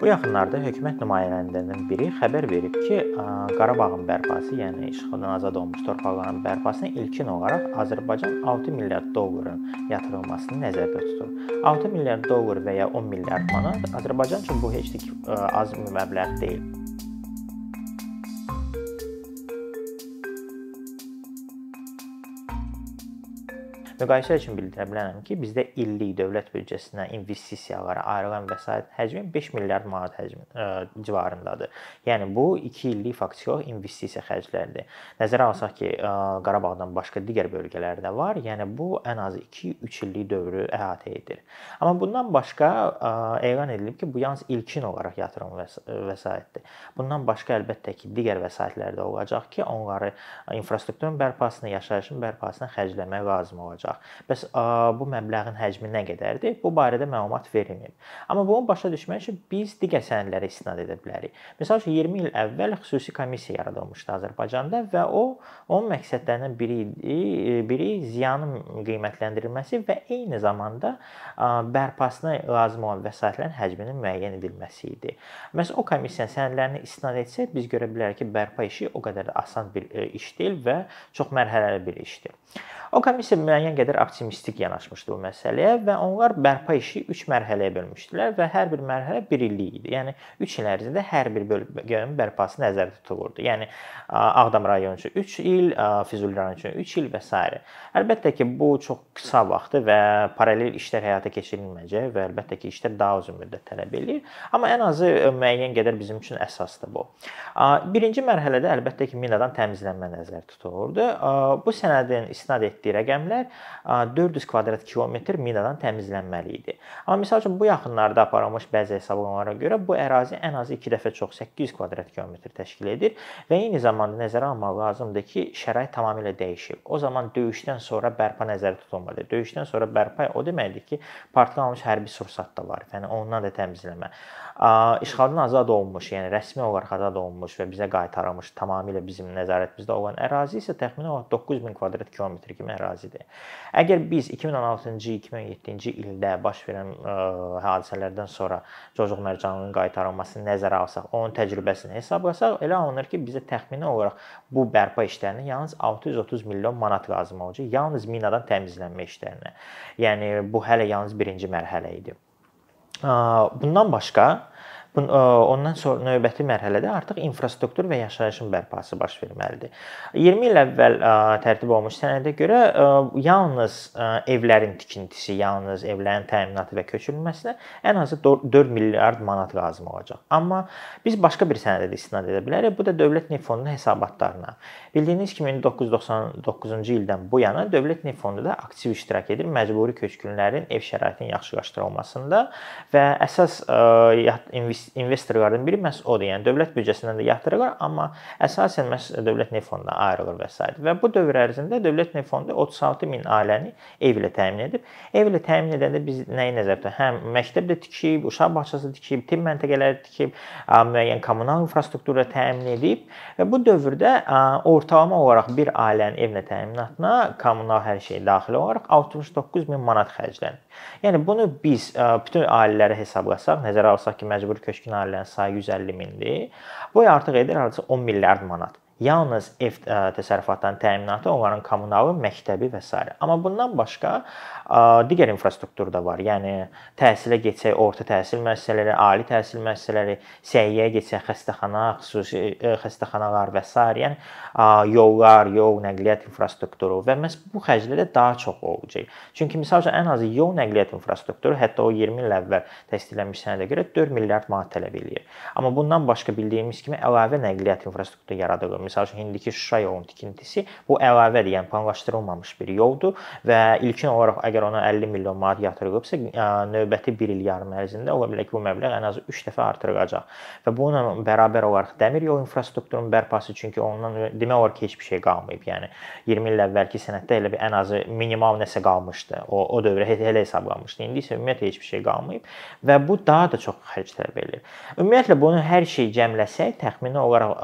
Bu yaxınlarda hökumət nümayəndələrindən biri xəbər verib ki, Qarabağın bərpası, yəni işğaldan azad olmuş torpaqların bərpasına ilkin olaraq Azərbaycan 6 milyard dolların yatırılmasını nəzərdə tutur. 6 milyard dollar və ya 10 milyard manat Azərbaycan üçün bu heç də az məbləğ deyil. Müqayisə üçün bildirə bilərəm ki, bizdə illik dövlət büdcəsinə investisiyalara ayrılan vəsait həcmi 5 milyard manat həcmi ə, civarındadır. Yəni bu 2 illik faktiki olaraq investisiya xərcləridir. Nəzərə alsaq ki, ə, Qarabağdan başqa digər bölgələr də var. Yəni bu ən azı 2-3 illik dövrü əhatə edir. Amma bundan başqa ə, elan edilib ki, bu yalnız ilkin olaraq yatırım vəs vəsaitdir. Bundan başqa əlbəttə ki, digər vəsaitlər də olacaq ki, onları infrastrukturun bərpasına, yaşayışın bərpasına xərcləmək lazım olacaq olacaq. Bəs bu məbləğin həcmi nə qədərdir? Bu barədə məlumat verilməyib. Amma bunu başa düşmək üçün biz digər sənədlərə istinad edə bilərik. Məsəl üçün 20 il əvvəl xüsusi komissiya yaradılmışdı Azərbaycanda və o onun məqsədlərindən biri idi, biri ziyanın qiymətləndirilməsi və eyni zamanda bərpasına lazım olan vəsaitlərin həcminin müəyyən edilməsi idi. Məhz o komissiyanın sənədlərinə istinad etsək, biz görə bilərik ki, bərpa işi o qədər də asan bir iş deyil və çox mərhələli bir işdir. O komissiya müəyyən qədər optimistik yanaşmışdı bu məsələyə və onlar bərpa işi 3 mərhələyə bölmüşdülər və hər bir mərhələ 1 illik idi. Yəni 3 il ərzində hər bir bölgənin bərpası nəzərdə tutulurdu. Yəni Ağdam rayonu üçün 3 il, Füzuli rayonu üçün 3 il və s. Əlbəttə ki, bu çox qısa vaxtdır və paralel işlər həyata keçirilməyəcək və əlbəttə ki, işlər daha uzun müddət tələb eləyir. Amma ən azı müəyyən qədər bizim üçün əsasdır bu. Birinci mərhələdə əlbəttə ki, minadan təmizlənmə nəzərdə tutulurdu. Bu sənədin istinad etdiyi rəqəmlər 400 kvadrat kilometr minadan təmizlənməli idi. Amma məsəl üçün bu yaxınlarda aparılmış bəzi hesablamalara görə bu ərazi ən azı 2 dəfə çox 800 kvadrat kilometr təşkil edir və eyni zamanda nəzərə almaq lazımdır ki, şərait tamamilə dəyişib. O zaman döyüşdən sonra bərpa nəzərdə tutulmalıdır. Döyüşdən sonra bərpa o deməkdir ki, partlanmış hərbi sursat da var. Yəni ondan da təmizləmə. İşğaldan azad olmuş, yəni rəsmi olaraq azad olmuş və bizə qaytarılmış tamamilə bizim nəzarətimizdə olan ərazi isə təxminən olaraq 9000 kvadrat kilometr kimi ərazidir. Əgər biz 2016-cı, 2007-ci ildə baş verən ə, hadisələrdən sonra Cocuq mərcanının qaytarılmasını nəzərə alsaq, onun təcrübəsini hesablasaq, elə alınır ki, bizə təxmini olaraq bu bərpa işlərinə yalnız 630 milyon manat lazım olacaq. Yalnız minadan təmizlənmə işlərinə. Yəni bu hələ yalnız birinci mərhələ idi. Bundan başqa Ondan sonra növbəti mərhələdə artıq infrastruktur və yaşayışın bərpası baş verməlidir. 20 il əvvəl tərtib olunmuş sənədə görə yalnız evlərin tikintisi, yalnız evlərin təminatı və köçürülməsinə ən azı 4 milyard manat lazım olacaq. Amma biz başqa bir sənədə də istinad edə bilərik. Bu da Dövlət Neft Fondunun hesabatlarına. Bildiyiniz kimi 1999-cu ildən bu yana Dövlət Neft Fondu da aktiv iştirak edir məcburi köçkünlərin ev şəraitinin yaxşılaşdırılmasında və əsas investorlardan biri məhz odur. Yəni dövlət büdcəsindən də yatırılır, amma əsasən məhz Dövlət Neft Fonduna ayrılır vəsait. Və bu dövr ərzində Dövlət Neft Fondu 36 min ailəni ev ilə təmin edib. Ev ilə təmin edəndə biz nəyi nəzərdə tutaq? Həm məktəb də tikib, uşaq bağçası tikib, tibb məntəqələri tikib, müəyyən kommunal infrastruktura təmin edib və bu dövrdə orta ortalama olaraq bir ailənin evinə təminatına kommunal hər şey daxil olaraq 69 min manat xərclənir. Yəni bunu biz bütün ailələrə hesablasaq, nəzərə alsaq ki, məcburi köçkün ailələrin sayı 150 mindir. Bu artıq edir hardasa 10 milyard manat yalnız ev təsərrüfatlarının təminatı, onların kommunalı, məktəbi və s. Amma bundan başqa digər infrastruktur da var. Yəni təhsilə getsək, orta təhsil müəssisələri, ali təhsil müəssisələri, səhiyyəyə getsək, xəstəxana, xüsusi xəstəxanalar və s. Yəni yollar, yol nəqliyyat infrastrukturu və məhz bu xərclərə daha çox olacaq. Çünki məsəl üçün ən azı yol nəqliyyat infrastrukturu hətta o 20 il əvvəl təsdiqlənmiş sənədə görə 4 milyard manat tələb eləyir. Amma bundan başqa bildiyimiz kimi əlavə nəqliyyat infrastrukturu yaradılır Məsəl üçün indiki Şuşa yolunun tikintisi bu əlavədir, yəni planlaşdırılmamış bir yoldur və ilkin olaraq əgər ona 50 milyon manat yatırılıbsa, növbəti 1 il yarım ərzində ola bilər ki, bu məbləğ ən azı 3 dəfə artırılacaq. Və bununla bərabər olaraq dəmir yol infrastrukturunun bərpası çünki ondan demək olar ki, heç bir şey qalmayıb. Yəni 20 il əvvəlki sənəddə elə bir ən azı minimal nəsə qalmışdı. O o dövrə elə hesablanmışdı. İndi isə ümumiyyətlə heç bir şey qalmayıb və bu daha da çox xərc tələb edir. Ümumiyyətlə bunu hər şey cəmləsək, təxmini olaraq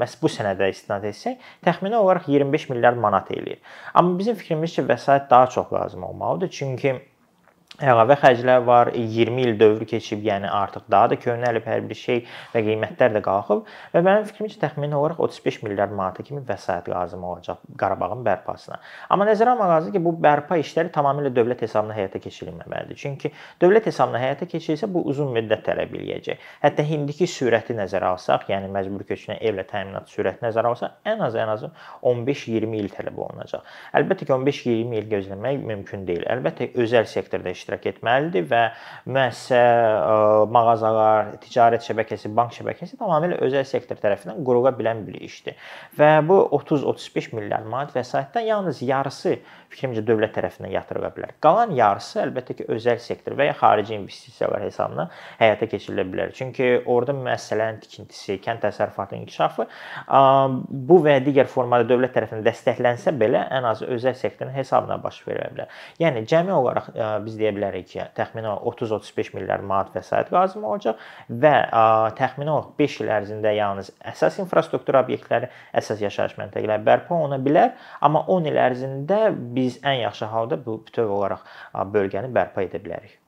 məhz bu sənədə də istinad etsək, təxmini olaraq 25 milyard manat eləyir. Amma bizim fikrimizcə vəsait daha çox lazım olmalıdır. Çünki əlavə xərclər var. 20 il dövrü keçib, yəni artıq daha da köhnəlib hər bir şey və qiymətlər də qalxıb və mənim fikrimcə təxmini olaraq 35 milyard manata kimi vəsait lazım olacaq Qarabağın bərpasına. Amma nəzərə almaq lazımdır ki, bu bərpa işləri tamamilə dövlət hesabına həyata keçirilməməlidir. Çünki dövlət hesabına həyata keçirilsə bu uzun müddət tələb eləyəcək. Hətta indiki sürəti nəzərə alsaq, yəni məcburi köçkünə evlə təminat sürəti nəzərə alsaq, ən az ən azı 15-20 il tələb olunacaq. Əlbəttə ki, 15-20 il gözləmək mümkün deyil. Əlbəttə özəl sektorda iş iştirak etməlidir və müəssisə, mağazalar, ticarət şəbəkəsi, bank şəbəkəsi tamamilə özəl sektor tərəfindən qurula bilən bir işdir. Və bu 30-35 milyard manat vəsaitdən yalnız yarısı fikrimcə dövlət tərəfindən yatırıla bilər. Qalan yarısı əlbəttə ki, özəl sektor və ya xarici investisiyalar hesabına həyata keçirilə bilər. Çünki orada müəssisələrin tikintisi, kənd təsərrüfatının inkişafı bu və digər formada dövlət tərəfindən dəstəklənsə belə ən azı özəl sektorun hesabına baş verə bilər. Yəni cəmi olaraq biz deyə bilərik ki, təxminən 30-35 milyard manat vəsait lazım olacaq və təxminən olaraq 5 il ərzində yalnız əsas infrastruktur obyektləri, əsas yaşayış məntəqələri bərpa oluna bilər, amma 10 il ərzində biz ən yaxşı halda bu bütöv olaraq bölgəni bərpa edə bilərik.